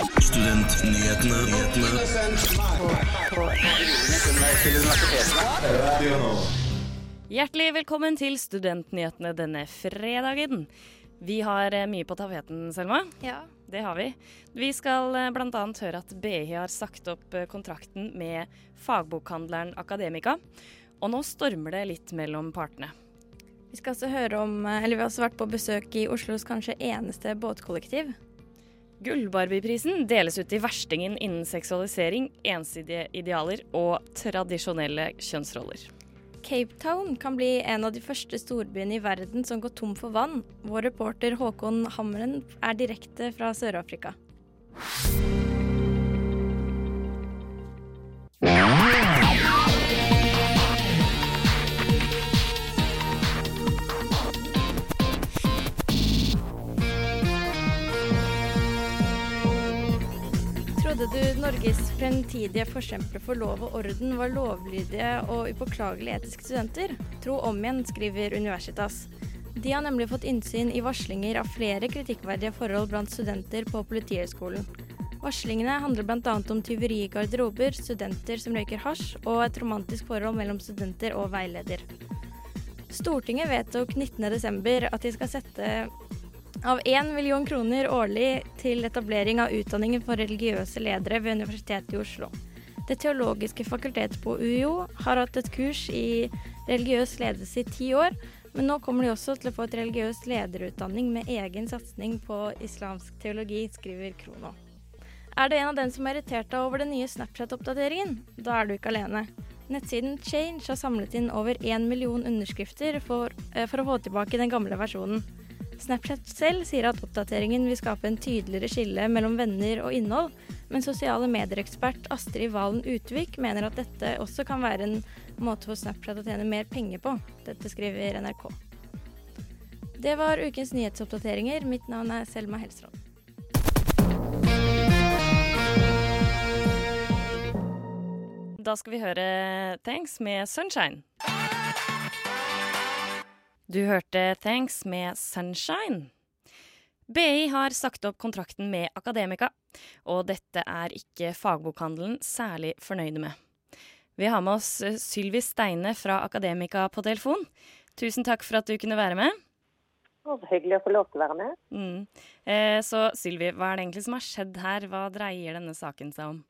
Studentnyhetene. Hjertelig velkommen til Studentnyhetene denne fredagen. Vi har eh, mye på tapeten, Selma. Ja. Det har vi. Vi skal eh, bl.a. høre at BI har sagt opp eh, kontrakten med fagbokhandleren Akademika. Og nå stormer det litt mellom partene. Vi skal også høre om Eller vi har også vært på besøk i Oslos kanskje eneste båtkollektiv. Gullbarbieprisen deles ut til verstingen innen seksualisering, ensidige idealer og tradisjonelle kjønnsroller. Cape Town kan bli en av de første storbyene i verden som går tom for vann. Vår reporter Håkon Hammeren er direkte fra Sør-Afrika. Trodde du Norges fremtidige forkjempere for lov og orden var lovlydige og upåklagelige etiske studenter? Tro om igjen, skriver Universitas. De har nemlig fått innsyn i varslinger av flere kritikkverdige forhold blant studenter på Politihøgskolen. Varslingene handler bl.a. om tyveri i garderober, studenter som røyker hasj, og et romantisk forhold mellom studenter og veileder. Stortinget vedtok 19.12. at de skal sette av 1 million kroner årlig til etablering av utdanningen for religiøse ledere ved Universitetet i Oslo. Det teologiske fakultetet på UiO har hatt et kurs i religiøs ledelse i ti år, men nå kommer de også til å få et religiøs lederutdanning med egen satsing på islamsk teologi, skriver Krono. Er du en av dem som er irritert deg over den nye Snapchat-oppdateringen? Da er du ikke alene. Nettsiden Change har samlet inn over én million underskrifter for, eh, for å få tilbake den gamle versjonen. Snapchat selv sier at oppdateringen vil skape en tydeligere skille mellom venner og innhold, men sosiale medier-ekspert Astrid Valen Utvik mener at dette også kan være en måte for Snapchat å tjene mer penger på. Dette skriver NRK. Det var ukens nyhetsoppdateringer. Mitt navn er Selma Helsråd. Da skal vi høre Thanks med Sunshine. Du hørte Thanks med Sunshine. BI har sagt opp kontrakten med Akademika, og dette er ikke fagbokhandelen særlig fornøyde med. Vi har med oss eh, Sylvi Steine fra Akademika på telefon. Tusen takk for at du kunne være med. Å, så hyggelig å få lov til å være med. Mm. Eh, så Sylvi, hva er det egentlig som har skjedd her? Hva dreier denne saken seg om?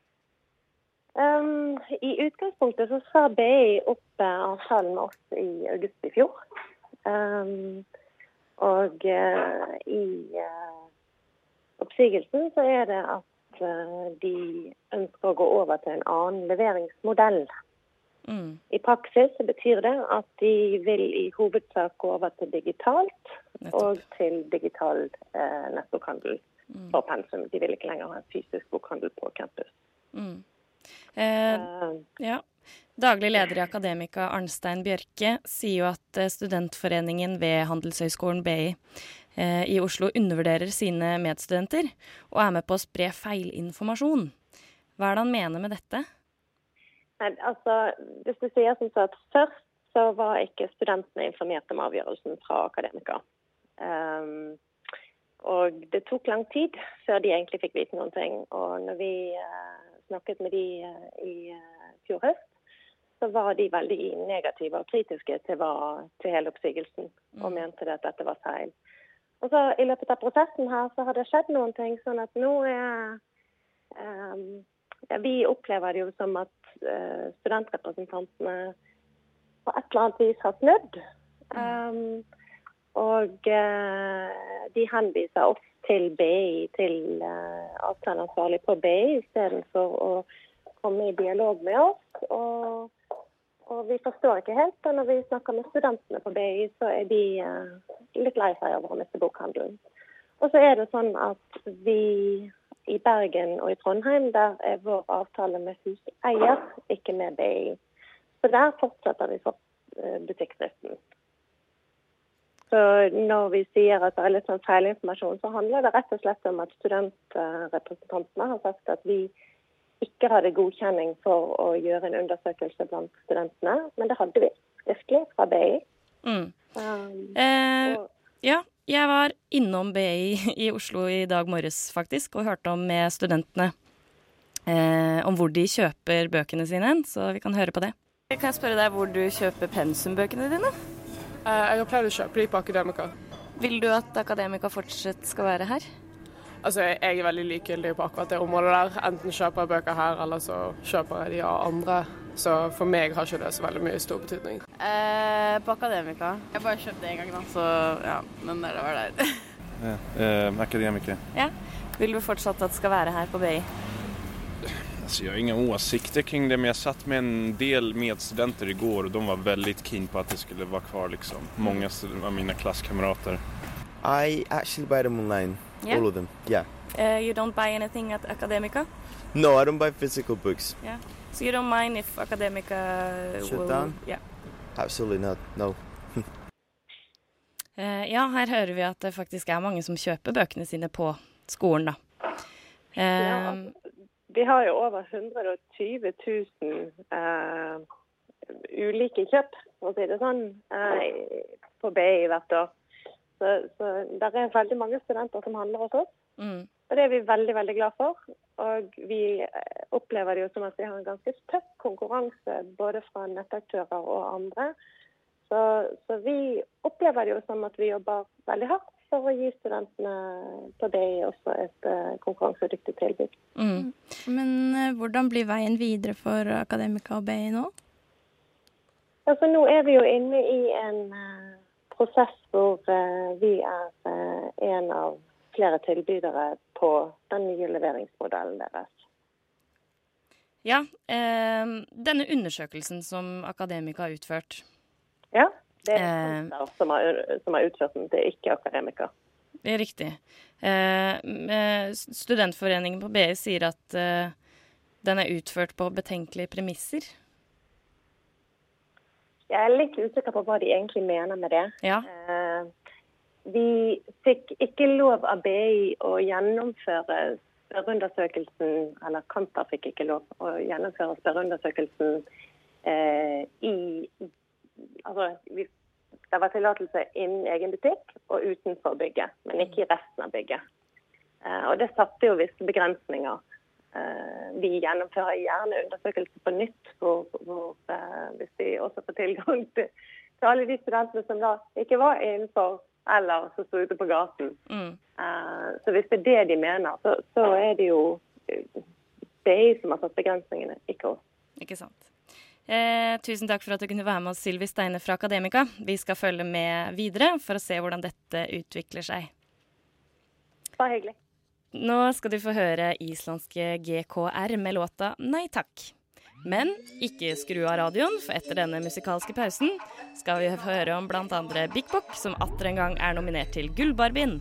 Um, I utgangspunktet så sa BI opp eh, avtalen med oss i august i fjor. Um, og uh, i uh, oppsigelsen så er det at uh, de ønsker å gå over til en annen leveringsmodell. Mm. I praksis så betyr det at de vil i hovedsak gå over til digitalt Nettopp. og til digital nettbokhandel Mm. for pensum. De vil ikke lenger ha en fysisk bokhandel på campus. Mm. Eh, Eh, Ja. Daglig leder i Akademika Arnstein Bjørke sier jo at eh, studentforeningen ved Handelshøyskolen BI eh, i Oslo undervurderer sine medstudenter og er med på å spre feilinformasjon. Hva er det han mener med dette? Nei, altså, hvis du sier som så at Først så var ikke studentene informert om avgjørelsen fra akademika. Um, og det tok lang tid før de egentlig fikk vite noen ting. Og når vi eh, snakket med de eh, i eh, fjor høst, så var de veldig negative og kritiske til, hva, til hele oppsigelsen. Og mente at dette var feil. Og så I løpet av prosessen her så har det skjedd noen ting. sånn at nå er ja, Vi opplever det jo som at eh, studentrepresentantene på et eller annet vis har snudd. Um, og eh, de henviser oss til BI, til uh, avtaleansvarlig på BI, istedenfor å komme i dialog med oss. Og, og vi forstår ikke helt. Og når vi snakker med studentene på BI, så er de eh, litt lei seg over å miste bokhandelen. Og så er det sånn at vi i Bergen og i Trondheim, der er vår avtale med huseier, ikke med BI. Så der fortsetter vi for eh, butikkdriften. Så når vi sier at det er litt sånn feilinformasjon, så handler det rett og slett om at studentrepresentantene har sagt at vi ikke hadde godkjenning for å gjøre en undersøkelse blant studentene, men det hadde vi skriftlig fra BI. Mm. Um, Eh, ja, Jeg var innom BI i Oslo i dag morges, faktisk, og hørte om med studentene eh, om hvor de kjøper bøkene sine, så vi kan høre på det. Kan jeg spørre deg hvor du kjøper pensumbøkene dine? Eh, jeg har pleid å kjøpe de på Akademika. Vil du at Akademika fortsatt skal være her? Altså, jeg er veldig likegyldig på akkurat det området der. Enten kjøper jeg bøker her, eller så kjøper jeg de av andre. Så for meg har ikke det så veldig mye stor betydning. Eh, på Akademika. Jeg bare kjøpte én en gang, da, så ja. Men det var der. ja, eh, akademika. Ja. Vil du fortsatt at det skal være her på BI? Alltså, jag har inga åsikter kring det, men jag satt med en del medstudenter igår och de var väldigt keen på att det skulle vara kvar. Liksom. Många av mina klasskamrater. I actually buy them online. Yeah? All of them. Yeah. Uh, you don't buy anything at Academica? No, I don't buy physical books. Yeah. So you don't mind if Academica Shut will... down? Yeah. Absolutely not. No. uh, ja, her hører vi at det faktisk er mange som kjøper bøkene sine på skolen, da. Uh, ja, vi har jo over 120 000 eh, ulike kjøp, for å si det sånn, på BI hvert år. Så, så det er veldig mange studenter som handler hos oss. Mm. Og det er vi veldig veldig glad for. Og vi opplever det jo som at vi har en ganske tøff konkurranse både fra nettaktører og andre. Så, så, vi opplever det jo som at vi jobber veldig hardt for å gi studentene på BI også et uh, konkurransedyktig tilbud. Mm. Men uh, hvordan blir veien videre for Akademika og BI nå? Altså, nå er vi jo inne i en uh, prosess hvor vi er en av flere tilbydere på den nye leveringsmodellen deres. Ja, eh, denne undersøkelsen som Akademika har utført Ja, det er Senter eh, som, har, som har utført den, det er ikke akademiker. Det er riktig. Eh, studentforeningen på BI sier at eh, den er utført på betenkelige premisser. Jeg er litt usikker på hva de egentlig mener med det. Ja. Eh, vi fikk ikke lov av BI å gjennomføre spørreundersøkelsen, eller Kanter fikk ikke lov å gjennomføre spørreundersøkelsen eh, i Altså, vi, det var tillatelse innen egen butikk og utenfor bygget, men ikke i resten av bygget. Eh, og det satte jo visse begrensninger. Eh, vi gjennomfører gjerne undersøkelser på nytt, hvor, hvor, eh, hvis vi også får tilgang til, til alle de studentene som da ikke var innenfor eller som sto ute på gaten. Mm. Så hvis det er det de mener, så, så er det jo de som har satt begrensningene, ikke oss. Ikke sant. Eh, tusen takk for at du kunne være med oss, Sylvi Steine fra Akademika. Vi skal følge med videre for å se hvordan dette utvikler seg. Bare hyggelig. Nå skal du få høre islandske GKR med låta Nei takk. Men ikke skru av radioen, for etter denne musikalske pausen skal vi høre om bl.a. Big Bock, som atter en gang er nominert til Gullbarbien.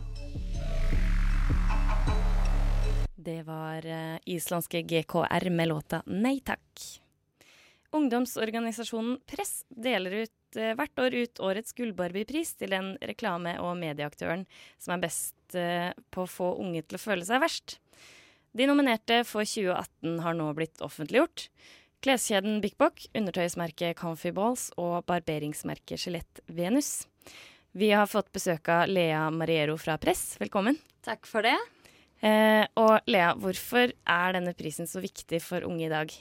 Det var uh, islandske GKR med låta Nei takk. Ungdomsorganisasjonen Press deler ut uh, hvert år ut årets Gullbarbiepris til den reklame- og medieaktøren som er best uh, på å få unge til å føle seg verst. De nominerte for 2018 har nå blitt offentliggjort. Kleskjeden Bik Bok, undertøysmerket Comfy Balls og barberingsmerket Skjelett Venus. Vi har fått besøk av Lea Mariero fra Press. Velkommen. Takk for det. Eh, og Lea, hvorfor er denne prisen så viktig for unge i dag?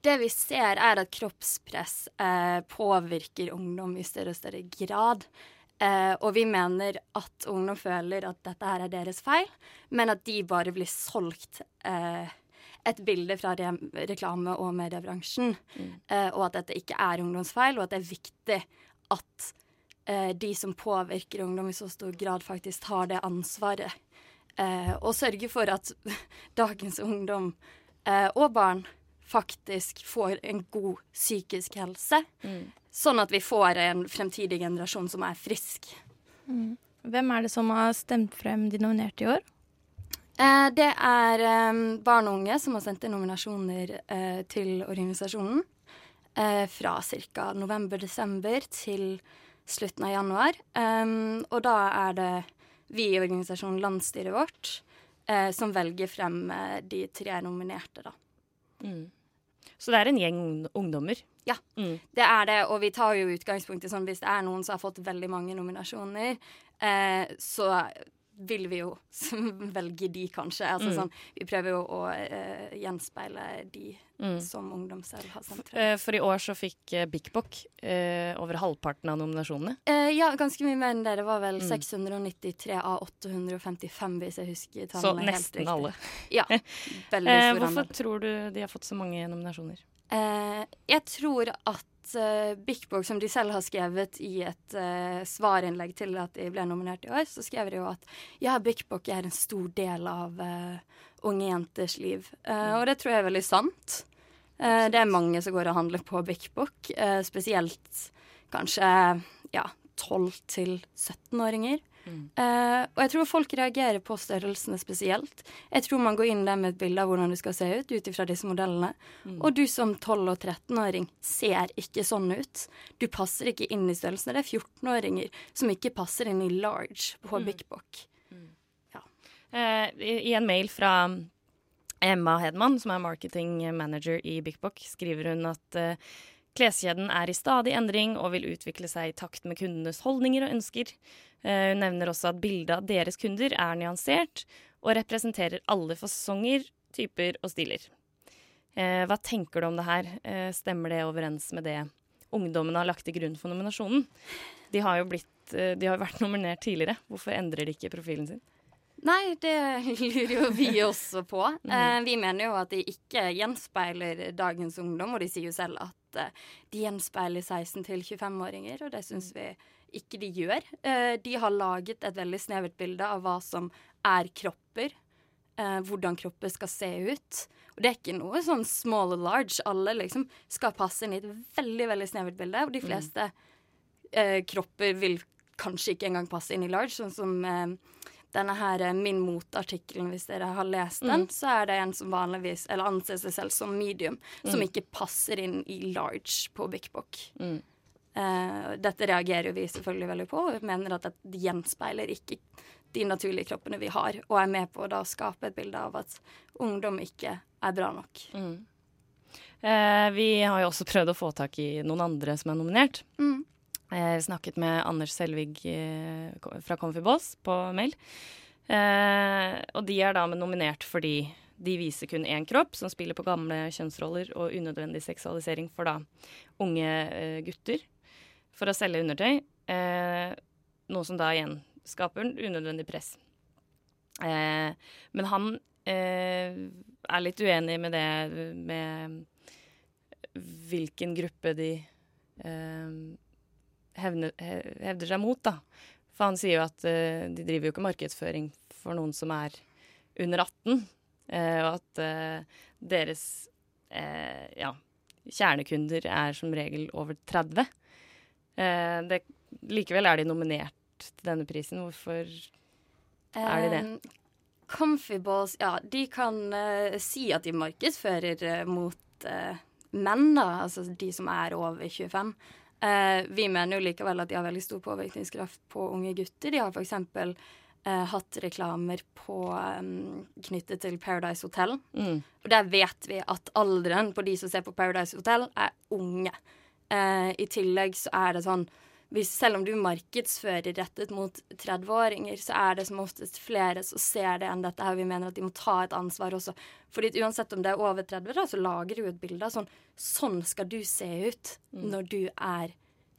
Det vi ser, er at kroppspress eh, påvirker ungdom i større og større grad. Eh, og vi mener at ungdom føler at dette her er deres feil, men at de bare blir solgt eh, et bilde fra re reklame- og mediebransjen, mm. eh, og at dette ikke er ungdomsfeil, og at det er viktig at eh, de som påvirker ungdom i så stor grad, faktisk tar det ansvaret. Eh, og sørger for at dagens ungdom eh, og barn faktisk får en god psykisk helse. Mm. Sånn at vi får en fremtidig generasjon som er frisk. Mm. Hvem er det som har stemt frem de nominerte i år? Eh, det er eh, barn og unge som har sendt inn nominasjoner eh, til organisasjonen. Eh, fra ca. november-desember til slutten av januar. Um, og da er det vi i organisasjonen, landsstyret vårt, eh, som velger frem eh, de tre nominerte, da. Mm. Så det er en gjeng ungdommer? Ja, mm. det er det. Og vi tar jo utgangspunkt i sånn hvis det er noen som har fått veldig mange nominasjoner, eh, så vil vi jo velge de, kanskje. Altså, Mm. sånn, vi prøver jo å uh, gjenspeile de Mm. som ungdom selv har frem. Eh, For i år så fikk uh, Bik Bok eh, over halvparten av nominasjonene. Eh, ja, ganske mye mer enn det. Det var vel Mm. 693 av 855, hvis jeg husker Så tallene helt nesten riktig. alle. Ja. Veldig Eh, stor hvorfor tror du de har fått så mange nominasjoner? Eh, jeg tror at uh, Bik Bok, som de selv har skrevet i et uh, svarinnlegg til at de ble nominert i år, så skrev de jo at ja, Bik Bok er en stor del av uh, unge jenters liv. Eh, og det tror jeg er veldig sant. Det er mange som går og handler på Bik Bok, eh, spesielt kanskje ja, 12- til 17-åringer. Eh, og jeg tror folk reagerer på størrelsene spesielt. Jeg tror man går inn der med et bilde av hvordan du skal se ut, ut ifra disse modellene. Og du som 12- og 13-åring ser ikke sånn ut. Du passer ikke inn i størrelsene. Det er 14-åringer som ikke passer inn i large på Big Book. Eh, i, I en mail fra Emma Hedman, som er marketing manager i Big Book, skriver hun at eh, kleskjeden er i stadig endring og vil utvikle seg i takt med kundenes holdninger og ønsker. Eh, hun nevner også at bildet av deres kunder er nyansert og representerer alle fasonger, typer og stiler. Eh, hva tenker du om det her? Eh, stemmer det overens med det ungdommene har lagt til grunn for nominasjonen? De har jo blitt, de har vært nominert tidligere. Hvorfor endrer de ikke profilen sin? Nei, det lurer jo vi også på. Eh, vi mener jo at de ikke gjenspeiler dagens ungdom, og de sier jo selv at eh, de gjenspeiler 16- til 25-åringer, og det syns vi ikke de gjør. Eh, de har laget et veldig snevert bilde av hva som er kropper, eh, hvordan kropper skal se ut. Og det er ikke noe sånn small or large. Alle liksom skal passe inn i et veldig, veldig snevert bilde, og de fleste mm. kropper vil kanskje ikke engang passe inn i large, sånn som denne her eh, Min mot-artikkelen, hvis dere har lest den, Mm. så er det en som vanligvis, eller anser seg selv som medium, som Mm. ikke passer inn i large på Big Bok. Mm. Uh, dette reagerer jo vi selvfølgelig veldig på, og mener at det gjenspeiler ikke de naturlige kroppene vi har, og er med på å da skape et bilde av at ungdom ikke er bra nok. Mm. Eh, vi har jo også prøvd å få tak i noen andre som er nominert. Mm. Eh, snakket med Anders Selvig eh, fra Comfy Balls på mail. Eh, og de er da nominert fordi de viser kun én kropp, som spiller på gamle kjønnsroller og unødvendig seksualisering for da unge gutter for å selge undertøy. Noe som da igjen skaper unødvendig press. Men han er litt uenig med det med hvilken gruppe de hevner, hevder seg mot, da. For han sier jo at uh, de driver jo ikke markedsføring for noen som er under 18, uh, og at uh, deres eh, ja, kjernekunder er som regel over 30. Eh, det, likevel er de nominert til denne prisen. Hvorfor er de det? Um, Comfy Balls, ja, de kan eh, si at de markedsfører eh, mot eh, menn, da, altså de som er over 25. Eh, vi mener jo likevel at de har veldig stor påvirkningskraft på unge gutter. De har f.eks. Eh, hatt reklamer på um, knyttet til Paradise Hotel. Mm. Og der vet vi at alderen på de som ser på Paradise Hotel, er unge. Eh, I tillegg så er det sånn hvis, Selv om du markedsfører rettet mot 30-åringer, så er det som oftest flere som ser det enn dette her. Vi mener at de må ta et ansvar også. Fordi uansett om det er over 30, da, så lager du et bilde av sånn Sånn skal du se ut når du er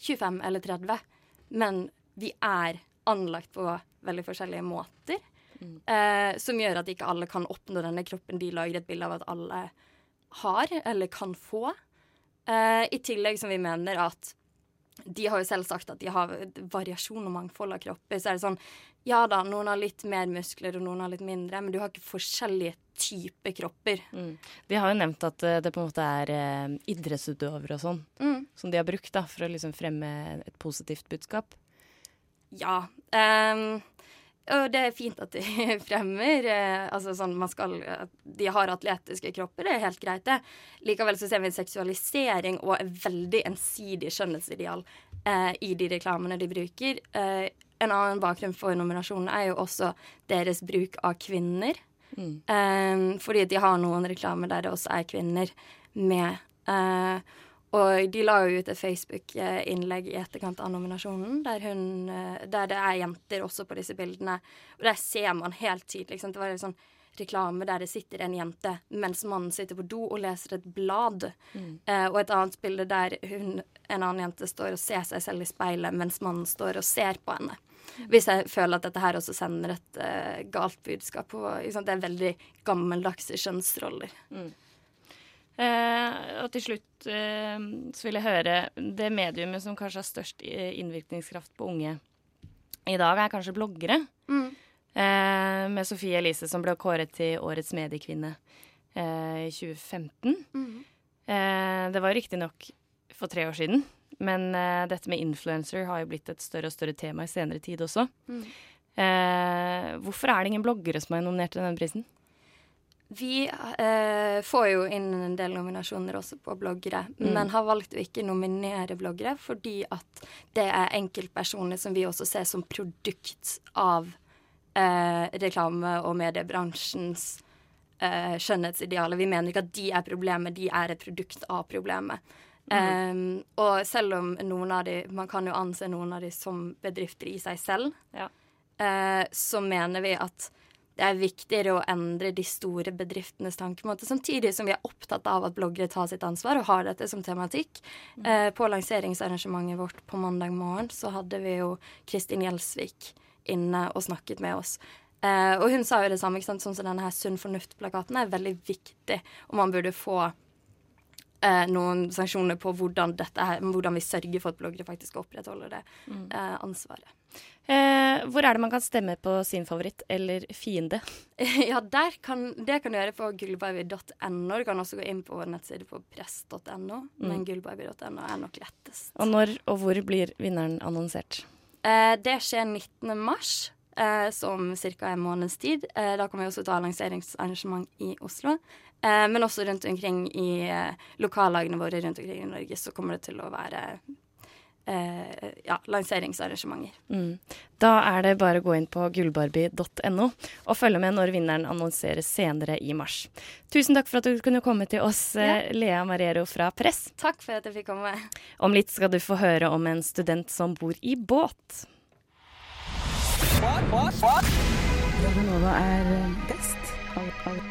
25 eller 30. Men vi er anlagt på veldig forskjellige måter. Eh, som gjør at ikke alle kan oppnå denne kroppen de lager et bilde av at alle har eller kan få. Eh, I tillegg som vi mener at de har jo selv sagt at de har variasjon og mangfold av kropper. Så er det sånn Ja da, noen har litt mer muskler, og noen har litt mindre, men du har ikke forskjellige typer kropper. Mm. De har jo nevnt at eh, det på en måte er eh, idrettsutøvere og sånn Mm. som de har brukt da, for å liksom fremme et positivt budskap. Ja. ehm, og det er fint at de fremmer eh, altså sånn man skal, De har atletiske kropper, det er helt greit, det. Likevel så ser vi en seksualisering og et veldig ensidig skjønnhetsideal eh, i de reklamene de bruker. Eh, en annen bakgrunn for nominasjonen er jo også deres bruk av kvinner. Mm. Eh, fordi de har noen reklamer der det også er kvinner med. Eh, Og de la jo ut et Facebook-innlegg i etterkant av nominasjonen, der, hun, eh, der, det er jenter også på disse bildene. Og der ser man helt tydelig liksom, Det var en sånn reklame der det sitter en jente mens mannen sitter på do og leser et blad. Mm. Eh, og et annet bilde der hun, en annen jente står og ser seg selv i speilet mens mannen står og ser på henne. Hvis jeg føler at dette her også sender et uh, galt budskap. På, det er veldig gammeldagse kjønnsroller. Mm. Eh, og til slutt eh, så vil jeg høre det mediumet som kanskje har størst eh, innvirkningskraft på unge i dag, er kanskje bloggere. Mm. Eh, med Sofie Elise som ble kåret til Årets mediekvinne eh, i 2015. Mm. Eh, det var riktignok for tre år siden, men dette med influencer har jo blitt et større og større tema i senere tid også. Mm. hvorfor er det ingen bloggere som er nominert til denne prisen? Vi eh, får jo inn en del nominasjoner også på bloggere, mm. men har valgt å ikke nominere bloggere fordi at det er enkeltpersoner som vi også ser som produkt av eh, reklame- og mediebransjens eh, skjønnhetsidealer. Vi mener ikke at de er problemet, de er et produkt av problemet. Mm. Um, og selv om noen av de, man kan jo anse noen av de som bedrifter i seg selv, ja. uh, så mener vi at det er viktigere å endre de store bedriftenes tankemåte, samtidig som vi er opptatt av at bloggere tar sitt ansvar og har dette som tematikk. Mm. Eh, på lanseringsarrangementet vårt på mandag morgen så hadde vi jo Kristin Gjelsvik inne og snakket med oss. Eh, og hun sa jo det samme, ikke sant? sånn som denne her Sunn fornuft-plakaten er veldig viktig, og man burde få eh, noen sanksjoner på hvordan, her, hvordan, vi sørger for at bloggere faktisk opprettholder det mm. eh, ansvaret. Eh, hvor er det man kan stemme på sin favoritt eller fiende? ja, kan, Det kan du gjøre på gullbaby.no. Du kan også gå inn på vår nettside på press.no, mm. men gullbaby.no er nok lettest. Og når og hvor blir vinneren annonsert? Eh, det skjer 19. mars. Eh, som ca. en måneds tid. Eh, da kommer vi også til å ta lanseringsarrangement i Oslo. Eh, men også rundt omkring i eh, lokallagene våre rundt omkring i Norge så kommer det til å være eh, ja, lanseringsarrangementer. Mm. Da er det bare å gå inn på gullbarbie.no og følge med når vinneren annonseres senere i mars. Tusen takk for at du kunne komme til oss, ja. Lea Mariero fra Press. Takk for at jeg fikk komme. Om litt skal du få høre om en student som bor i båt. Radionova er best.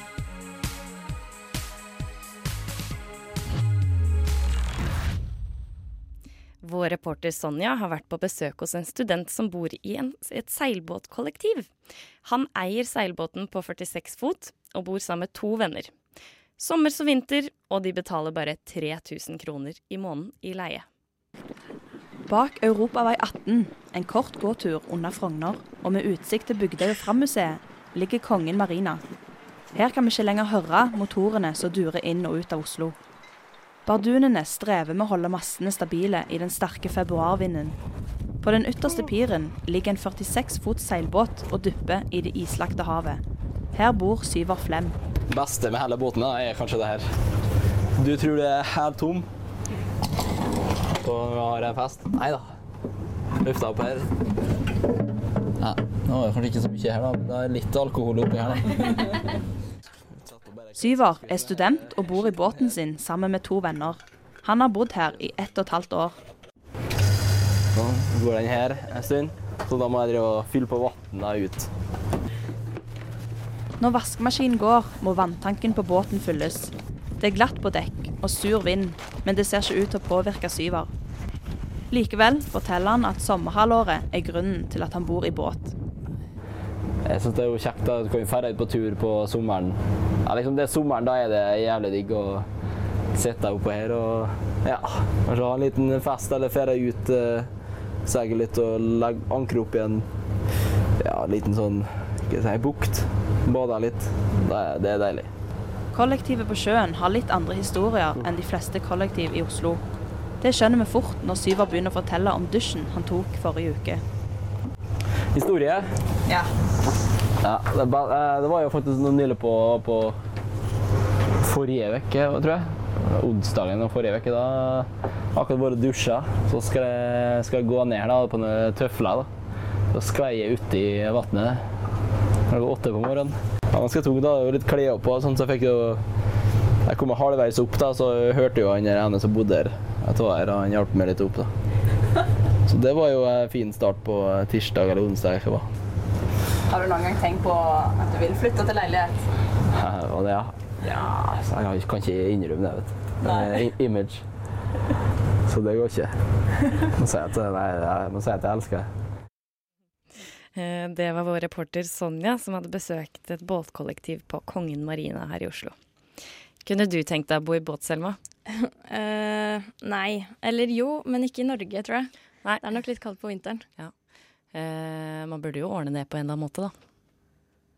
Vår reporter Sonja har vært på besøk hos en student som bor i en, et seilbåtkollektiv. Han eier seilbåten på 46 fot og bor sammen med to venner. Sommer som vinter, og de betaler bare 3000 kroner i måneden i leie. Bak Europavei 18, en kort gåtur under Frogner, og med utsikt til Bygdøy og Fram-museet, ligger Kongen marina. Her kan vi ikke lenger høre motorene som durer inn og ut av Oslo. Bardunene strever med å holde massene stabile i den sterke februarvinden. På den ytterste piren ligger en 46 fots seilbåt og dupper i det islagte havet. Her bor Syver Flem. Det beste med hele båten er kanskje det her. Du tror det er helt tom og vi har en fest? Nei da. Lufta opp her. Nei, nå er det kanskje ikke så mye her, da. Det er litt alkohol oppi her, da. Syver er student og bor i båten sin sammen med to venner. Han har bodd her i ett og et halvt år. Nå går den her en stund, så da må jeg fylle på vannet ut. Når vaskemaskinen går, må vanntanken på båten fylles. Det er glatt på dekk og sur vind, men det ser ikke ut til å påvirke Syver. Likevel forteller han at sommerhalvåret er grunnen til at han bor i båt. Jeg syns det er jo kjekt at du kan dra ut på tur på sommeren. Ja, liksom det er sommeren, da er det jævlig digg å sitte oppå her og ja, kanskje ha en liten fest eller ferie ut. Eh, seile litt og legge anker opp i en ja, liten sånn ikke si, bukt. Bade litt. Det det er deilig. Kollektivet på sjøen har litt andre historier enn de fleste kollektiv i Oslo. Det skjønner vi fort når Syver begynner å fortelle om dusjen han tok forrige uke historie. Ja. ja det, eh, det, var jo faktisk noe nylig på, på forrige uke, tror jeg. Onsdagen og forrige uke. Da akkurat vært dusja. Så skal jeg, skal jeg gå ned da, på noen tøfler. Da. da sklei jeg uti vannet klokka åtte på morgenen. Var ganske tungt. da, Litt klær på, sånn, så jeg fikk jo Jeg kom halvveis opp, da, så hørte jo han der ene som bodde her, at det var her, og han hjalp meg litt opp. da. Så det var jo en fin start på tirsdag eller onsdag. Ikke. Har du noen gang tenkt på at du vil flytte til leilighet? Og det, ja. ja jeg kan ikke innrømme det, vet du. Det er image. Så det går ikke. Må si at, nei, jeg må si at jeg elsker det. Eh, Det var vår reporter Sonja som hadde besøkt et båtkollektiv på Kongen Marina her i Oslo. Kunne du tenkt deg å bo i båt, Selma? uh, nei. Eller jo, men ikke i Norge, tror jeg. Nei. Det er nok litt kaldt på vinteren. Ja. Eh, man burde jo ordne det på en eller annen måte, da.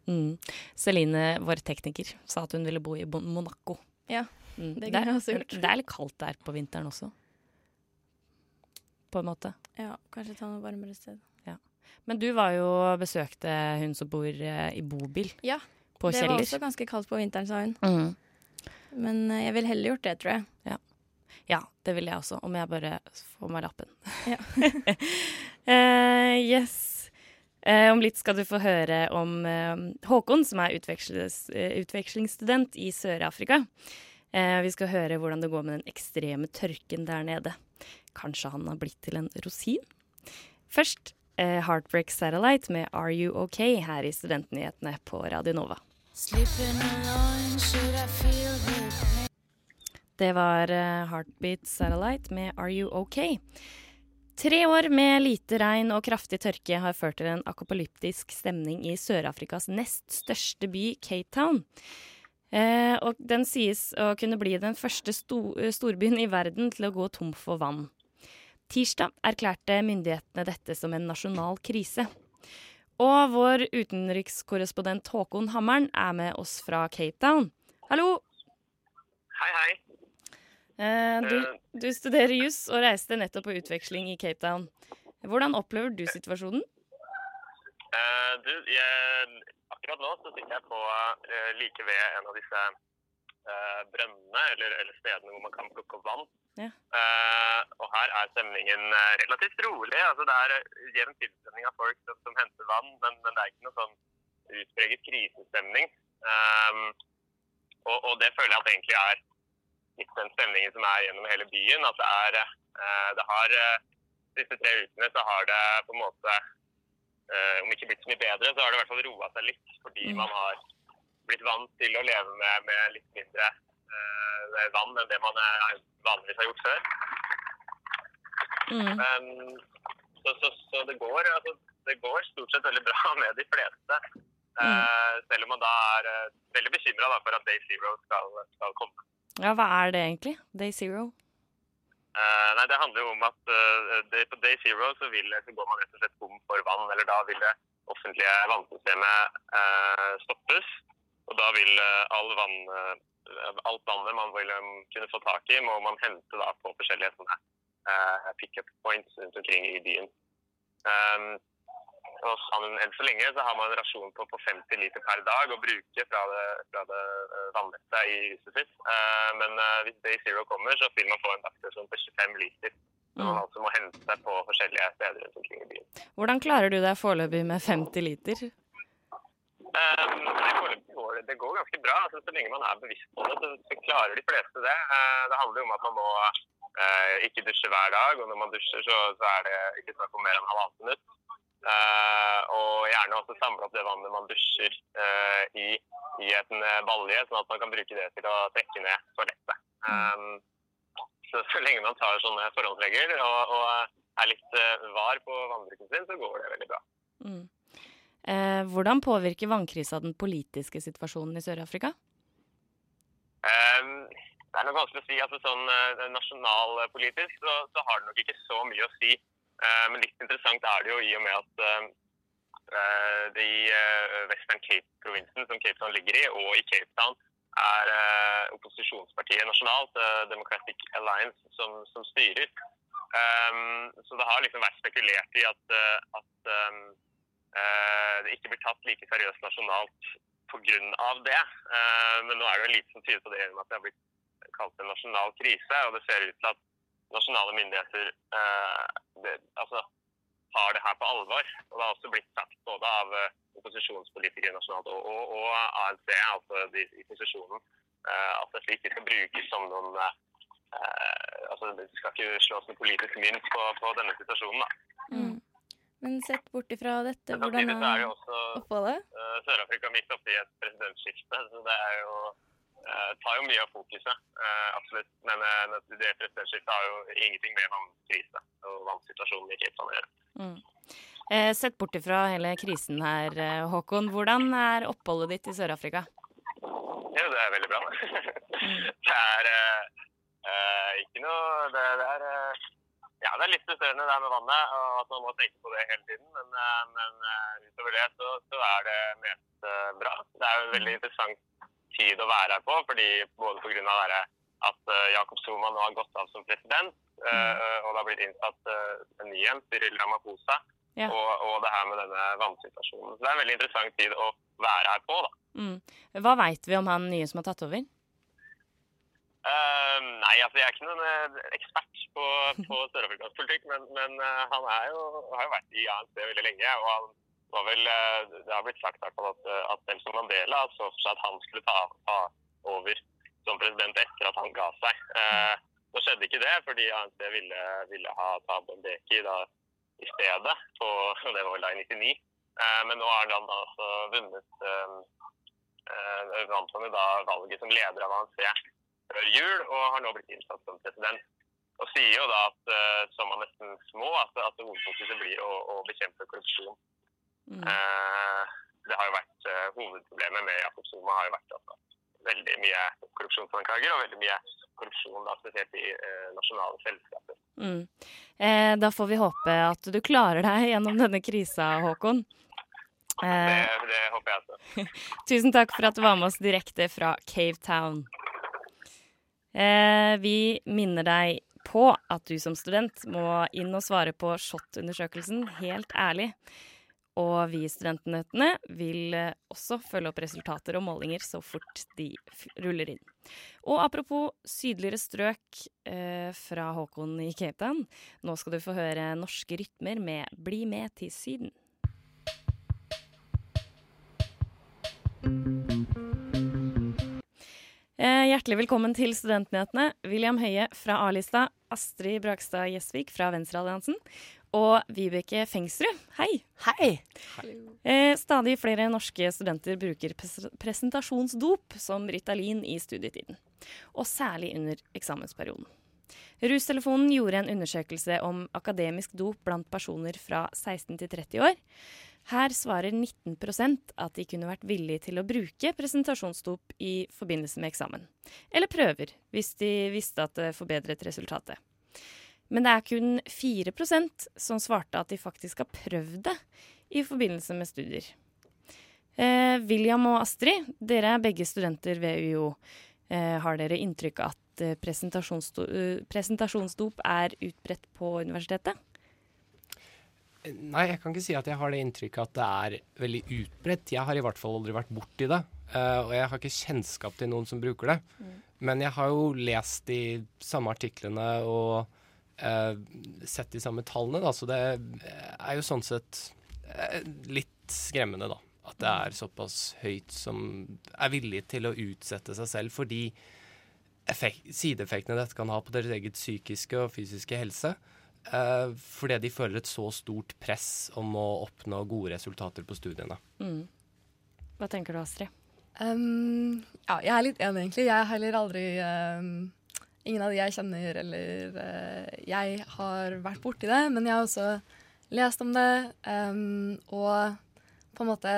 Mm. Celine, vår tekniker, sa at hun ville bo i Monaco. Ja, Mm. det er-. Det er litt kaldt der på vinteren også. På en måte. Ja, kanskje ta noe varmere sted. Ja. Men du var jo besøkte hun som bor eh, i bobil Ja, på det Kjeller. var også ganske kaldt på vinteren, sa hun. Mm. Men eh, jeg ville heller gjort det, tror jeg. Ja. Ja, det vil jeg også, om jeg bare får meg lappen. Ja. uh, yes. Eh, om litt skal du få høre om eh, Håkon, som er utvekslingsstudent i Sør-Afrika. Eh, vi skal høre hvordan det går med den ekstreme tørken der nede. Kanskje han har blitt til en rosin? Først Heartbreak Satellite med Are You OK her i Studentnyhetene på Radio Nova. Det var eh, Heartbeat Satellite med Are You OK? Tre år med lite regn og kraftig tørke har ført til en akopalyptisk stemning i Sør-Afrikas nest største by, Cape Town. Eh, og den sies å kunne bli den første sto storbyen i verden til å gå tom for vann. Tirsdag erklærte myndighetene dette som en nasjonal krise. Og vår utenrikskorrespondent Håkon Hammeren er med oss fra Cape Town. Hallo! Hei, hei. Eh, du, du studerer juss og reiste nettopp på utveksling i Cape Town. Hvordan opplever du situasjonen? Uh, du, jeg, akkurat nå så sitter jeg på uh, like ved en av disse uh, brønnene, eller, eller stedene hvor man kan plukke opp vann. Ja. Eh, og her er stemningen eh, relativt rolig. Altså, det er eh, jevn tilstrømning av folk som, som henter vann, men, men det er ikke noe sånn utpreget krisestemning. Um, og, og det føler jeg at egentlig er litt den stemningen som er gjennom hele byen. At det er eh, det har eh, Disse tre ukene så har det på en måte eh, Om ikke blitt så mye bedre, så har det i hvert fall roa seg litt. Fordi Mm. man har blitt vant til å leve med, med litt mindre eh, vann enn det man vanligvis har gjort før. Mm. Men, så, så, så det, går, altså, det går stort sett veldig bra med de fleste. Eh, selv om man da er uh, veldig bekymra for at Day Zero skal, skal komme. Ja, hva er det egentlig? Day Zero? Uh, nei, Det handler jo om at uh, det, på Day Zero så, vil, så går man rett og slett tom for vann. Eller da vil det offentlige vannsystemet uh, stoppes. Og da vil all vann, alt vannet man vil um, kunne få tak i, må man hente da på forskjellige sånne eh, pick-up points rundt omkring i byen. Um, og sånn, enn så lenge så har man en rasjon på, på 50 liter per dag å bruke fra det, fra det eh, i huset sitt. Eh, men eh, hvis Day Zero kommer, så vil man få en dagsrasjon på 25 liter. Som man altså må hente på forskjellige steder rundt omkring i byen. Hvordan klarer du deg foreløpig med 50 liter? Um, nei, går det, det går ganske bra. Altså, så lenge man er bevisst på det, så, så klarer de fleste det. Uh, det handler jo om at man må eh, ikke dusje hver dag, og når man dusjer, så, så er det ikke snakk om mer enn halvannet minutt. Eh, og gjerne også samle opp det vannet man dusjer eh, i, i en eh, balje, sånn at man kan bruke det til å trekke ned toalettet. Um, så, så lenge man tar sånne forholdsregler og, og er litt eh, var på vannbruken sin, så går det veldig bra. Mm. Eh, hvordan påvirker vannkrisa den politiske situasjonen i Sør-Afrika? Um, det er nok vanskelig å si. altså sånn uh, Nasjonalpolitisk så, så har det nok ikke så mye å si. Uh, men litt interessant er det jo i og med at uh, det i Western Cape-provinsen, som Cape Town ligger i, og i Cape Town, er opposisjonspartiet nasjonalt, Democratic Alliance, som, som styrer. Um, så det har liksom vært spekulert i at, at um, uh, det ikke blir tatt like seriøst nasjonalt pga. det. Uh, men nå er det jo lite som tyder på det, i at det har blitt kalt en nasjonal krise. Og det ser ut til at nasjonale myndigheter eh, det, altså, tar det her på alvor. Og det har også blitt sagt både av eh, opposisjonspolitikere nasjonalt og, og, og ANC, altså de i posisjonen, eh, at dette ikke skal brukes som noen eh, altså Det skal ikke slås en politisk mynt på, på denne situasjonen. da. Mm. Men sett bort ifra dette, hvordan er det oppholdet? eh, Sør-Afrika midt oppi et presidentskifte, så det er jo eh, tar jo mye av fokuset. eh, absolutt. Men eh, det presidentskiftet har jo ingenting med vannkrise og vannsituasjonen i Cape Town å gjøre. Mm. Eh, sett bort ifra hele krisen her, Håkon. Hvordan er oppholdet ditt i Sør-Afrika? Jo, det er veldig bra. det er ikke noe Det, det er ja, det er litt frustrerende det med vannet, og at man må tenke på det hele tiden. Men, men utover det så, så er det mest bra. Det er jo veldig interessant tid å være her på, fordi både pga. at eh, Jakob Zuma nå har gått av som president, eh, og det har blitt innsatt eh, en ny en, Cyril Ramaphosa, Ja. og, og det her med denne vannsituasjonen. Så det er en veldig interessant tid å være her på, da. Mm. Hva veit vi om han nye som har tatt over? Uh, nei, altså jeg er ikke noen ekspert på, på sørafrikansk politikk, men, men han er jo, har jo vært i ANC veldig lenge. og han vel, eh, Det har blitt sagt at, eh, at Nelson Mandela så for seg at han skulle ta, ta over som president etter at han ga seg. Eh, skjedde ikke det, fordi ANC ville, ville ha Thabo Mbeki i stedet, på, det var vel da i 99. Eh, men nå har han altså vunnet eh, eh, vant han da valget som leder av ANC før jul, og har nå blitt innsatt som president. Og sier jo da at som han nesten små, at, at hovedfokuset blir å, å bekjempe korrupsjon. Eh, det har jo vært eh, Hovedproblemet med Jakob Zuma har jo vært at veldig mye korrupsjonsanklager og veldig mye korrupsjon da, spesielt i eh, nasjonale selskaper. Mm. Eh, da får vi håpe at du klarer deg gjennom denne krisa, Håkon. Det, det håper jeg også. tusen takk for at du var med oss direkte fra Cave Town. Eh, vi minner deg på at du som student må inn og svare på SHoT-undersøkelsen helt ærlig. Og vi i Studentnyhetene vil eh, også følge opp resultater og målinger så fort de ruller inn. Og apropos sydligere strøk eh, fra Håkon i Cape Town. Nå skal du få høre norske rytmer med Bli med til Syden. Eh, hjertelig velkommen til Studentnyhetene. William Høie fra A-lista, Astrid Brakstad Gjesvik fra Venstrealliansen og Vibeke Fengsrud. Hei. Hei. Eh, stadig flere norske studenter bruker pres presentasjonsdop som Ritalin i studietiden, og særlig under eksamensperioden. Rustelefonen gjorde en undersøkelse om akademisk dop blant personer fra 16 til 30 år. Her svarer 19% at de kunne vært villige til å bruke presentasjonsdop i forbindelse med eksamen. Eller prøver, hvis de visste at det forbedret resultatet. Men det er kun 4% som svarte at de faktisk har prøvd det i forbindelse med studier. Eh, William og Astrid, dere er begge studenter ved UiO. Eh, har dere inntrykk av at eh, eh, presentasjonsdop er utbredt på universitetet? Nei, jeg kan ikke si at jeg har det inntrykket at det er veldig utbredt. Jeg har i hvert fall aldri vært borti det. Uh, og jeg har ikke kjennskap til noen som bruker det. Men jeg har jo lest de samme artiklene og eh, sett de samme tallene, da. Så det er jo sånn sett eh, litt skremmende, da. At det er såpass høyt som er villig til å utsette seg selv for de sideeffektene dette kan ha på deres eget psykiske og fysiske helse. eh, fordi de føler et så stort press om å oppnå gode resultater på studiene. Mm. Hva tenker du, Astrid? Um, ja, jeg er litt enig, egentlig. Jeg har heller aldri um, Ingen av de jeg kjenner eller uh, Jeg har vært borti det, men jeg har også lest om det. Um, og på en måte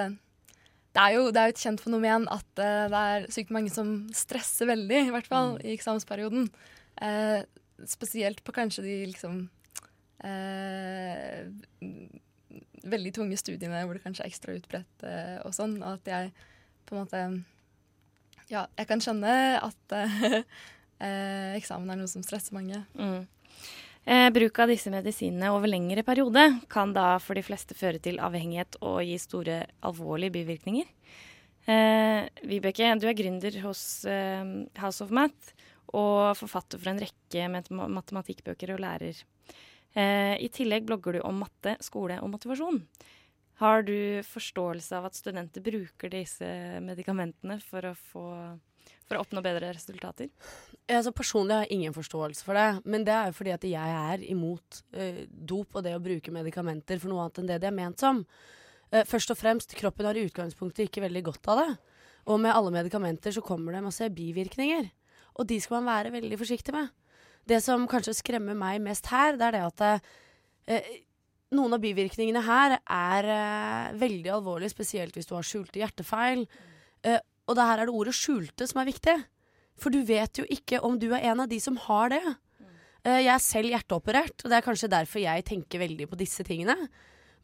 Det er jo det er jo et kjent fenomen at uh, det er sykt mange som stresser veldig, i hvert fall i eksamensperioden. Uh, spesielt på kanskje de liksom uh, veldig tunge studiene hvor det kanskje er ekstra utbredt og sånn. Og at jeg på en måte Ja, jeg kan skjønne at uh, eksamen er noe som stresser mange. Mm. Eh, bruk av disse medisinene over lengre periode kan da for de fleste føre til avhengighet og gi store alvorlige bivirkninger. Eh, Vibeke, du er gründer hos eh, House of Math og forfatter for en rekke matematikkbøker og lærer. Eh, I tillegg blogger du om matte, skole og motivasjon. Har du forståelse av at studenter bruker disse medikamentene for å, få, for å oppnå bedre resultater? Altså, personlig har jeg ingen forståelse for det, men det er jo fordi at jeg er imot uh, dop og det å bruke medikamenter for noe annet enn det de er ment som. Uh, først og fremst, kroppen har i utgangspunktet ikke veldig godt av det. Og med alle medikamenter så kommer det masse bivirkninger. Og de skal man være veldig forsiktig med. Det som kanskje skremmer meg mest her, det er det at uh, noen av bivirkningene her er veldig alvorlige, spesielt hvis du har skjulte hjertefeil. Eh, og det her er det ordet 'skjulte' som er viktig. For du vet jo ikke om du er en av de som har det. Eh, jeg er selv hjerteoperert, og det er kanskje derfor jeg tenker veldig på disse tingene.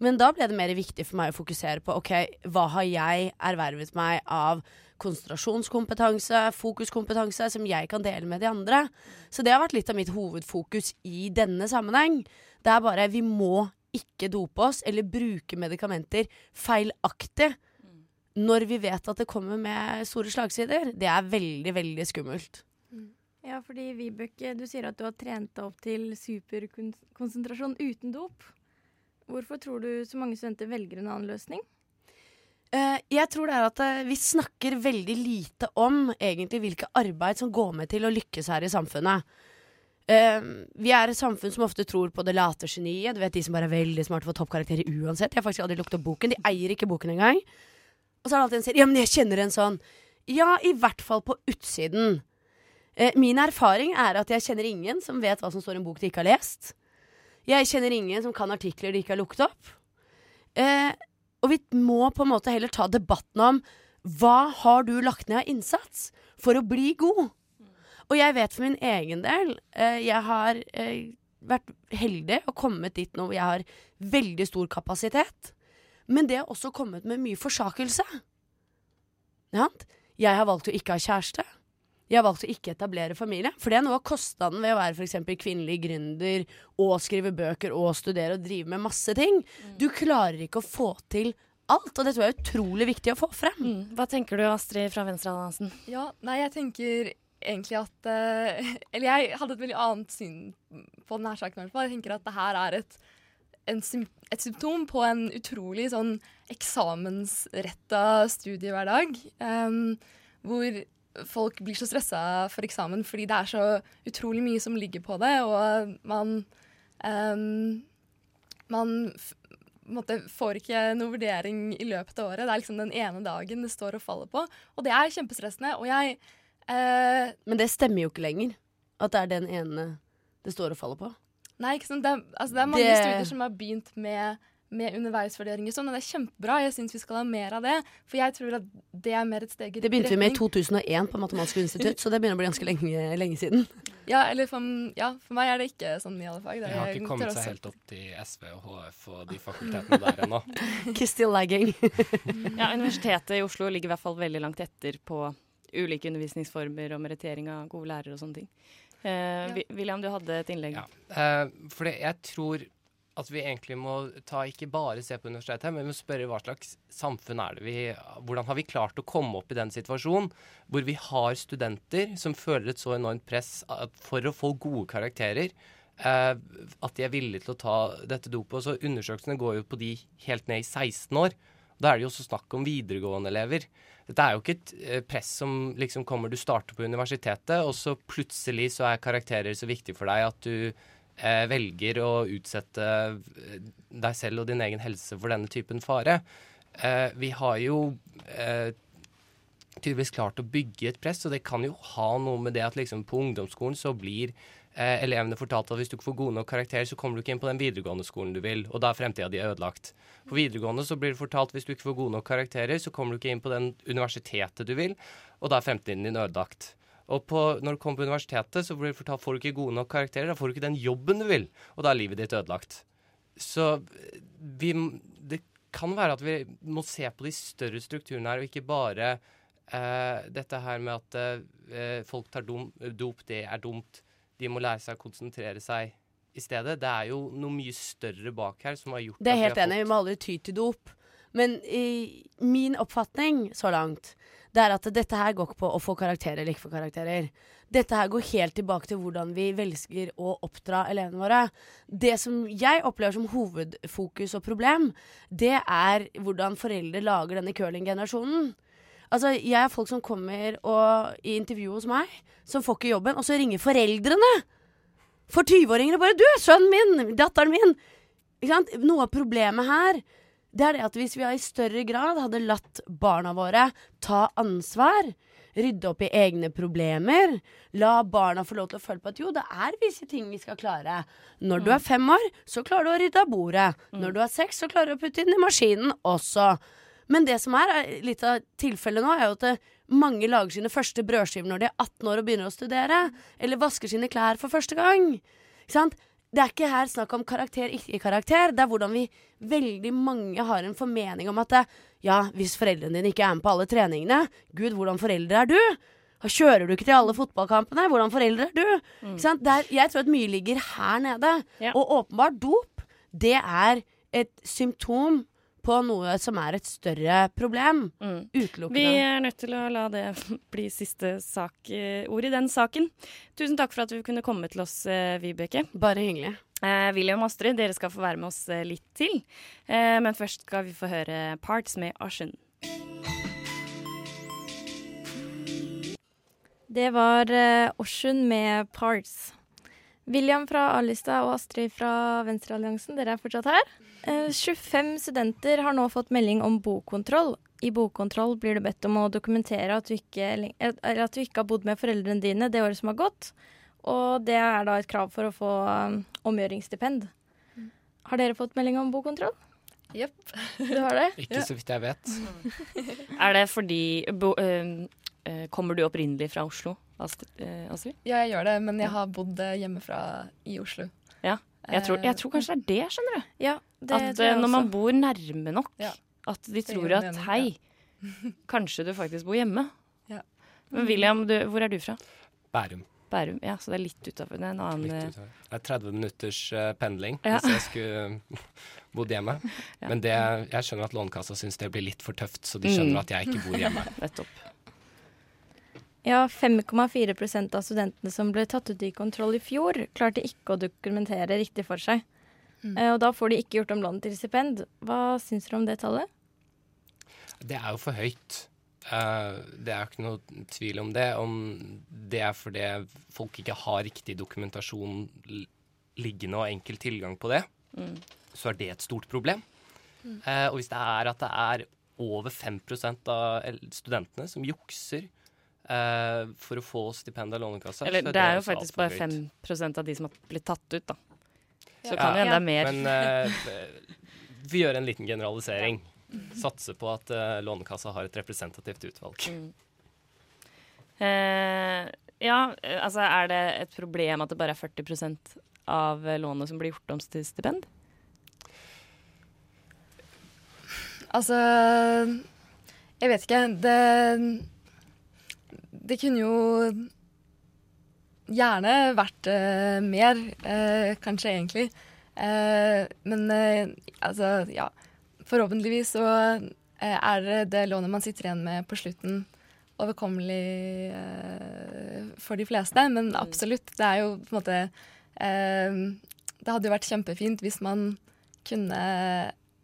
Men da ble det mer viktig for meg å fokusere på ok, hva har jeg ervervet meg av konsentrasjonskompetanse, fokuskompetanse, som jeg kan dele med de andre. Så det har vært litt av mitt hovedfokus i denne sammenheng. Det er bare vi må ikke dope oss eller bruke medikamenter feilaktig når vi vet at det kommer med store slagsider. Det er veldig, veldig skummelt. Ja, fordi Vibeke, du sier at du har trent deg opp til superkonsentrasjon uten dop. Hvorfor tror du så mange studenter velger en annen løsning? Eh, jeg tror det er at eh, vi snakker veldig lite om egentlig hvilke arbeid som går med til å lykkes her i samfunnet. Eh, vi er et samfunn som ofte tror på det late geniet. Du vet De som bare er veldig smarte får toppkarakterer uansett. Jeg har faktisk aldri lukta boken. De eier ikke boken engang. Og så er det alltid en sier ja, men jeg kjenner en sånn. Ja, i hvert fall på utsiden. Eh, min erfaring er at jeg kjenner ingen som vet hva som står i en bok de ikke har lest. Jeg kjenner ingen som kan artikler de ikke har lukket opp. Eh, og vi må på en måte heller ta debatten om hva har du lagt ned av innsats for å bli god? Og jeg vet for min egen del eh, Jeg har eh, vært heldig og kommet dit nå hvor jeg har veldig stor kapasitet. Men det har også kommet med mye forsakelse. Ja, jeg har valgt å ikke ha kjæreste. Jeg har valgt å ikke etablere familie. For det er noe av kostnaden ved å være for eksempel kvinnelig gründer og skrive bøker og studere og drive med masse ting. Du klarer ikke å få til alt, og det tror jeg er utrolig viktig å få frem. Hva tenker du, Astrid fra Venstrealliansen? Ja, nei, jeg tenker egentlig at eh, Eller jeg hadde et veldig annet syn på denne saken. Jeg tenker at det her er et, en, et symptom på en utrolig sånn eksamensretta studiehverdag. Um, hvor folk blir så stressa for eksamen fordi det er så utrolig mye som ligger på det, og man um, Man på får ikke noe vurdering i løpet av året. Det er liksom den ene dagen det står og faller på. Og det er kjempestressende. Og jeg uh, Men det stemmer jo ikke lenger. At det er den ene det står og faller på. Nei, ikke sant? Det, er- altså, det er mange Det- studier som har begynt med, med underveisvurderinger, sånn, og det er kjempebra. Jeg syns vi skal ha mer av det. For jeg tror at det er mer et steg i Det begynte vi med i 2001 på Matematisk institutt, så det begynner å bli ganske lenge, lenge siden. Ja, eller for, ja, for meg er det ikke sånn i alle fag. Det Jeg har ikke kommet seg helt opp til SV og HF og de fakultetene der ennå. Kiss still lagging. Ja, Universitetet i Oslo ligger i hvert fall veldig langt etter på ulike undervisningsformer og merittering av gode lærere og sånne ting. Eh, William, du hadde et innlegg. Eh, for jeg tror at vi egentlig må ta ikke bare se på universitetet, men vi må spørre hva slags samfunn er det vi Hvordan har vi klart å komme opp i den situasjonen hvor vi har studenter som føler et så enormt press for å få gode karakterer eh, at de er villige til å ta dette dopet. Og så Undersøkelsene går jo på de helt ned i 16 år. Da er det jo også snakk om videregående elever. Dette er jo ikke et eh, press som liksom kommer Du starter på universitetet, og så plutselig så er karakterer så viktig for deg at du eh, velger å utsette eh, deg selv og din egen helse for denne typen fare. Eh, vi har jo eh, tydeligvis klart å bygge et press, og det kan jo ha noe med det at liksom på ungdomsskolen så blir eh, elevene fortalte at hvis du ikke får gode nok karakterer, så kommer du ikke inn på den videregående skolen du vil, og da er fremtida di ødelagt. På videregående så blir det fortalt at hvis du ikke får gode nok karakterer, så kommer du ikke inn på den universitetet du vil, og da er fremtiden din ødelagt. Og på, når du kommer på universitetet, så blir det fortalt får du ikke gode nok karakterer, da får du ikke den jobben du vil, og da er livet ditt ødelagt. Så eh, vi, det kan være at vi må se på de større strukturene her, og ikke bare eh, dette her med at eh, folk tar dom, dop, det er dumt. De må lære seg å konsentrere seg i stedet. Det er jo noe mye større bak her som har gjort Det er helt enig, vi må aldri ty til dop. Men i min oppfatning så langt, det er at dette her går ikke på å få karakterer eller ikke få karakterer. Dette her går helt tilbake til hvordan vi velger å oppdra elevene våre. Det som jeg opplever som hovedfokus og problem, det er hvordan foreldre lager denne curlinggenerasjonen. Altså, jeg er folk som kommer og, i intervju hos meg, som får ikke jobben, og så ringer foreldrene for 20-åringer og bare 'Du, sønnen min! Datteren min!' Ikke sant? Noe av problemet her det er det at hvis vi i større grad hadde latt barna våre ta ansvar, rydde opp i egne problemer, la barna få lov til å føle på at jo, det er visse ting vi skal klare. Når du er fem år, så klarer du å rydde av bordet. Når du er seks, så klarer du å putte inn i maskinen også. Men det som er er litt av tilfellet nå, er jo at mange lager sine første brødskiver når de er 18 år og begynner å studere. Eller vasker sine klær for første gang. Ikke sant? Det er ikke her snakk om karakter, ikke karakter. Det er hvordan vi veldig mange har en formening om at det, ja, hvis foreldrene dine ikke er med på alle treningene Gud, hvordan foreldre er du? Kjører du ikke til alle fotballkampene? Hvordan foreldre er du? Ikke sant? Det er, jeg tror at mye ligger her nede. Og åpenbart dop, det er et symptom på noe som er et større problem. Utelukkende. Vi er nødt til å la det bli siste sak, eh, ord i den saken. Tusen takk for at du kunne komme til oss, eh, Vibeke. Bare hyggelig. Eh, William og Astrid, dere skal få være med oss eh, litt til. Eh, men først skal vi få høre Parts med Arsen. Det var Ocean med Parts. William fra A-lista og Astrid fra Venstrealliansen, dere er fortsatt her. Eh, 25 studenter har nå fått melding om bokontroll. I bokkontroll blir du bedt om å dokumentere at du ikke, eh, eller at du ikke har bodd med foreldrene dine det året som har gått. Og det er da et krav for å få um, omgjøringsstipend. Har dere fått melding om bokontroll? Jepp. Du har det? Ikke så vidt jeg vet. Er det fordi bo, øh, eh, Kommer du opprinnelig fra Oslo, eh, Astrid? Ja, jeg gjør det, men jeg har bodd eh, hjemmefra i Oslo. Ja. Jeg tror, jeg tror kanskje det er det, skjønner du. Ja, det at tror jeg eh, når også. man bor nærme nok, Ja. at de tror at hei, kanskje du faktisk bor hjemme. Ja. Men William, du, hvor er du fra? Bærum. Bærum. Ja, så det er litt utafor. Det en annen eh. Det er 30 minutters eh, pendling Ja. hvis jeg skulle bodd hjemme. Men det, jeg skjønner at Lånekassa syns det blir litt for tøft, så de skjønner Mm. at jeg ikke bor hjemme. Nettopp. Ja, 5,4% av studentene som ble tatt ut i kontroll i fjor, klarte ikke å dokumentere riktig for seg. Mm. og da får de ikke gjort om lånet til stipend. Hva syns dere om det tallet? Det er jo for høyt. Eh, det er jo ikke noe tvil om det. Om det er fordi folk ikke har riktig dokumentasjon liggende og enkel tilgang på det, Mm. så er det et stort problem. Mm. Eh, og hvis det er at det er over 5 av studentene som jukser eh, for å få stipend av Lånekassa Eller så det er jo faktisk bare høyt. 5 av de som har blitt tatt ut, da. Så Ja. kan jo hende det er mer. Men uh, vi gjør en liten generalisering. Satser på at uh, Lånekassa har et representativt utvalg. Mm. Eh, ja, altså er det et problem at det bare er 40 av lånet som blir gjort om til stipend? Altså Jeg vet ikke. Det Det kunne jo gjerne vært uh, mer, uh, kanskje egentlig. Uh, men altså, ja. Forhåpentligvis så er det det lånet man sitter igjen med på slutten, overkommelig for de fleste. Men absolutt, det er jo på en måte Det hadde jo vært kjempefint hvis man kunne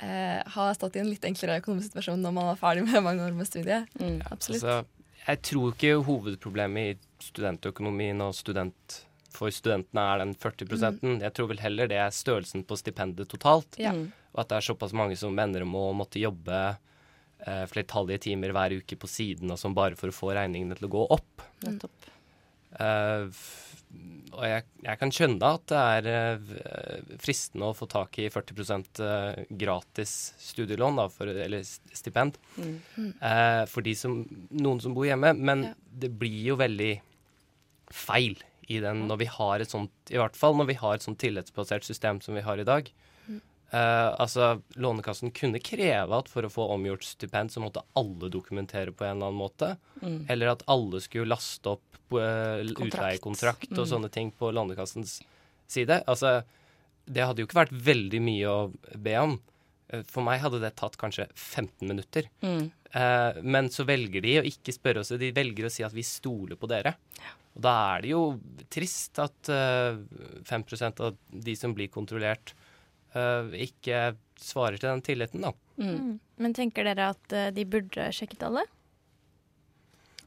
eh, ha stått i en litt enklere økonomisk situasjon når man var ferdig med mange år med studiet. Absolutt. Altså, jeg tror ikke hovedproblemet i studentøkonomien og student for studentene er den 40 Mm. Jeg tror vel heller det er størrelsen på stipendet totalt. Ja. Mm. Og at det er såpass mange som ender om å måtte jobbe eh, flertallige timer hver uke på siden og sånn bare for å få regningene til å gå opp. Mm. Eh, og jeg, jeg kan skjønne at det er eh, fristende å få tak i 40 eh, gratis studielån, da, for, eller stipend, Mm. Mm. eh, for de som, noen som bor hjemme. Men det blir jo veldig feil i den når vi har et sånt, i hvert fall når vi har et sånt tillitsbasert system som vi har i dag. Eh, altså, Lånekassen kunne kreve at for å få omgjort stipend, så måtte alle dokumentere på en eller annen måte. Mm. Eller at alle skulle laste opp uh, Kontrakt. utleiekontrakt og Mm. sånne ting på Lånekassens side. Altså, det hadde jo ikke vært veldig mye å be om. Eh, For meg hadde det tatt kanskje 15 minutter. Mm. Uh, men så velger de å ikke spørre oss, de velger å si at vi stoler på dere. Og da er det jo trist at eh, 5 av de som blir kontrollert, ikke svarer til den tilliten, da. Mm. Men tenker dere at eh, de burde sjekket alle?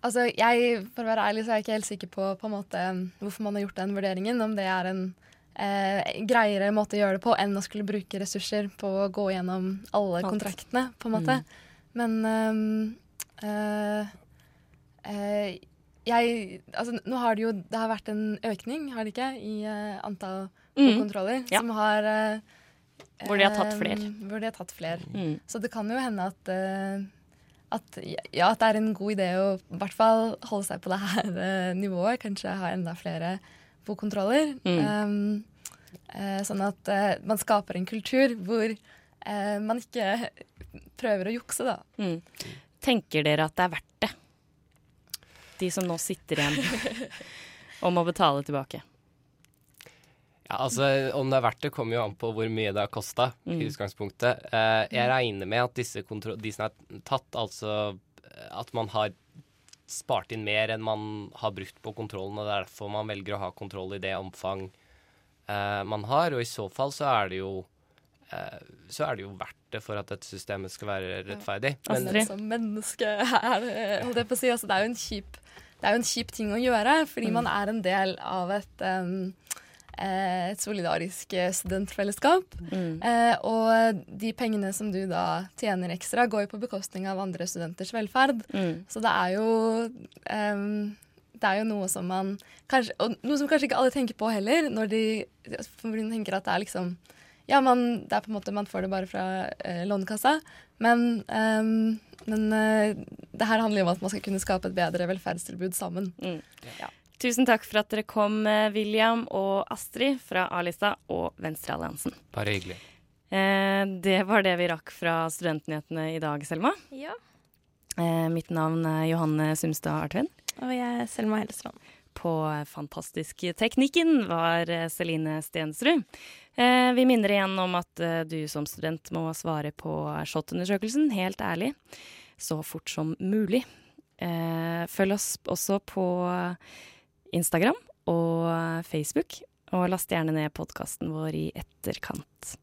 Altså, jeg, For å være ærlig så er jeg ikke helt sikker på, på en måte, hvorfor man har gjort den vurderingen. Om det er en eh, greiere måte å gjøre det på enn å skulle bruke ressurser på å gå gjennom alle Alt. kontraktene. på en måte. Men ehm, eh, eh, jeg Altså, nå har det jo Det har vært en økning, har det ikke, i eh, antall Mm. kontroller Ja. som har eh, Hvor de har tatt flere. fler. Hvor de har tatt flere. Mm. Så det kan jo hende at uh, at, ja, at det er en god idé å i hvert fall holde seg på det her uh, nivået. Kanskje ha enda flere bokontroller. Mm. Um, uh, sånn at man skaper en kultur hvor man ikke prøver å jukse, da. Mm. Tenker dere at det er verdt det? De som nå sitter igjen og må betale tilbake. Ja, altså, Om det er verdt det, kommer jo an på hvor mye det har kosta. Mm. utgangspunktet. Eh, jeg regner med at disse de som er tatt, altså at man har spart inn mer enn man har brukt på kontrollen, og det er derfor man velger å ha kontroll i det omfang eh, man har. Og i så fall så er det jo eh, så er det jo verdt det for at dette systemet skal være rettferdig. Men- Men som menneske er det, holdt jeg på å si, altså, det er jo en kjip det er jo en kjip ting å gjøre, fordi Mm. man er en del av et, um, et solidarisk eh, studentfellesskap. Mm. Eh, og de pengene som du da tjener ekstra, går jo på bekostning av andre studenters velferd. Mm. Så det er jo em, det er jo noe som man kanskje, Og noe som kanskje ikke alle tenker på heller, når de, de tenker at det er liksom Ja, man, det er på en måte, man får det bare fra eh, Lånekassa, men, em, men eh, det her handler jo om at man skal kunne skape et bedre velferdstilbud sammen. Mm. Tusen takk for at dere kom, eh, William og Astrid fra A-lista og Venstrealliansen. Bare hyggelig. Eh, det var det vi rakk fra Studentnyhetene i dag, Selma. Ja. Eh, mitt navn er Johanne Sumstad Artvin. Og jeg er Selma Hellestrand. På Fantastisk teknikken var eh, Celine Stensrud. Eh, vi minner igjen om at eh, du som student må svare på SHoT-undersøkelsen helt ærlig så fort som mulig. Eh, følg oss også på Instagram og Facebook, og last gjerne ned podkasten vår i etterkant.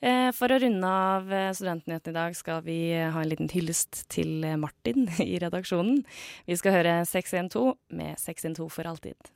Eh, For å runde av eh, Studentnyhetene i dag skal vi eh, ha en liten hyllest til Martin i redaksjonen. Vi skal høre 612 med 612 for alltid.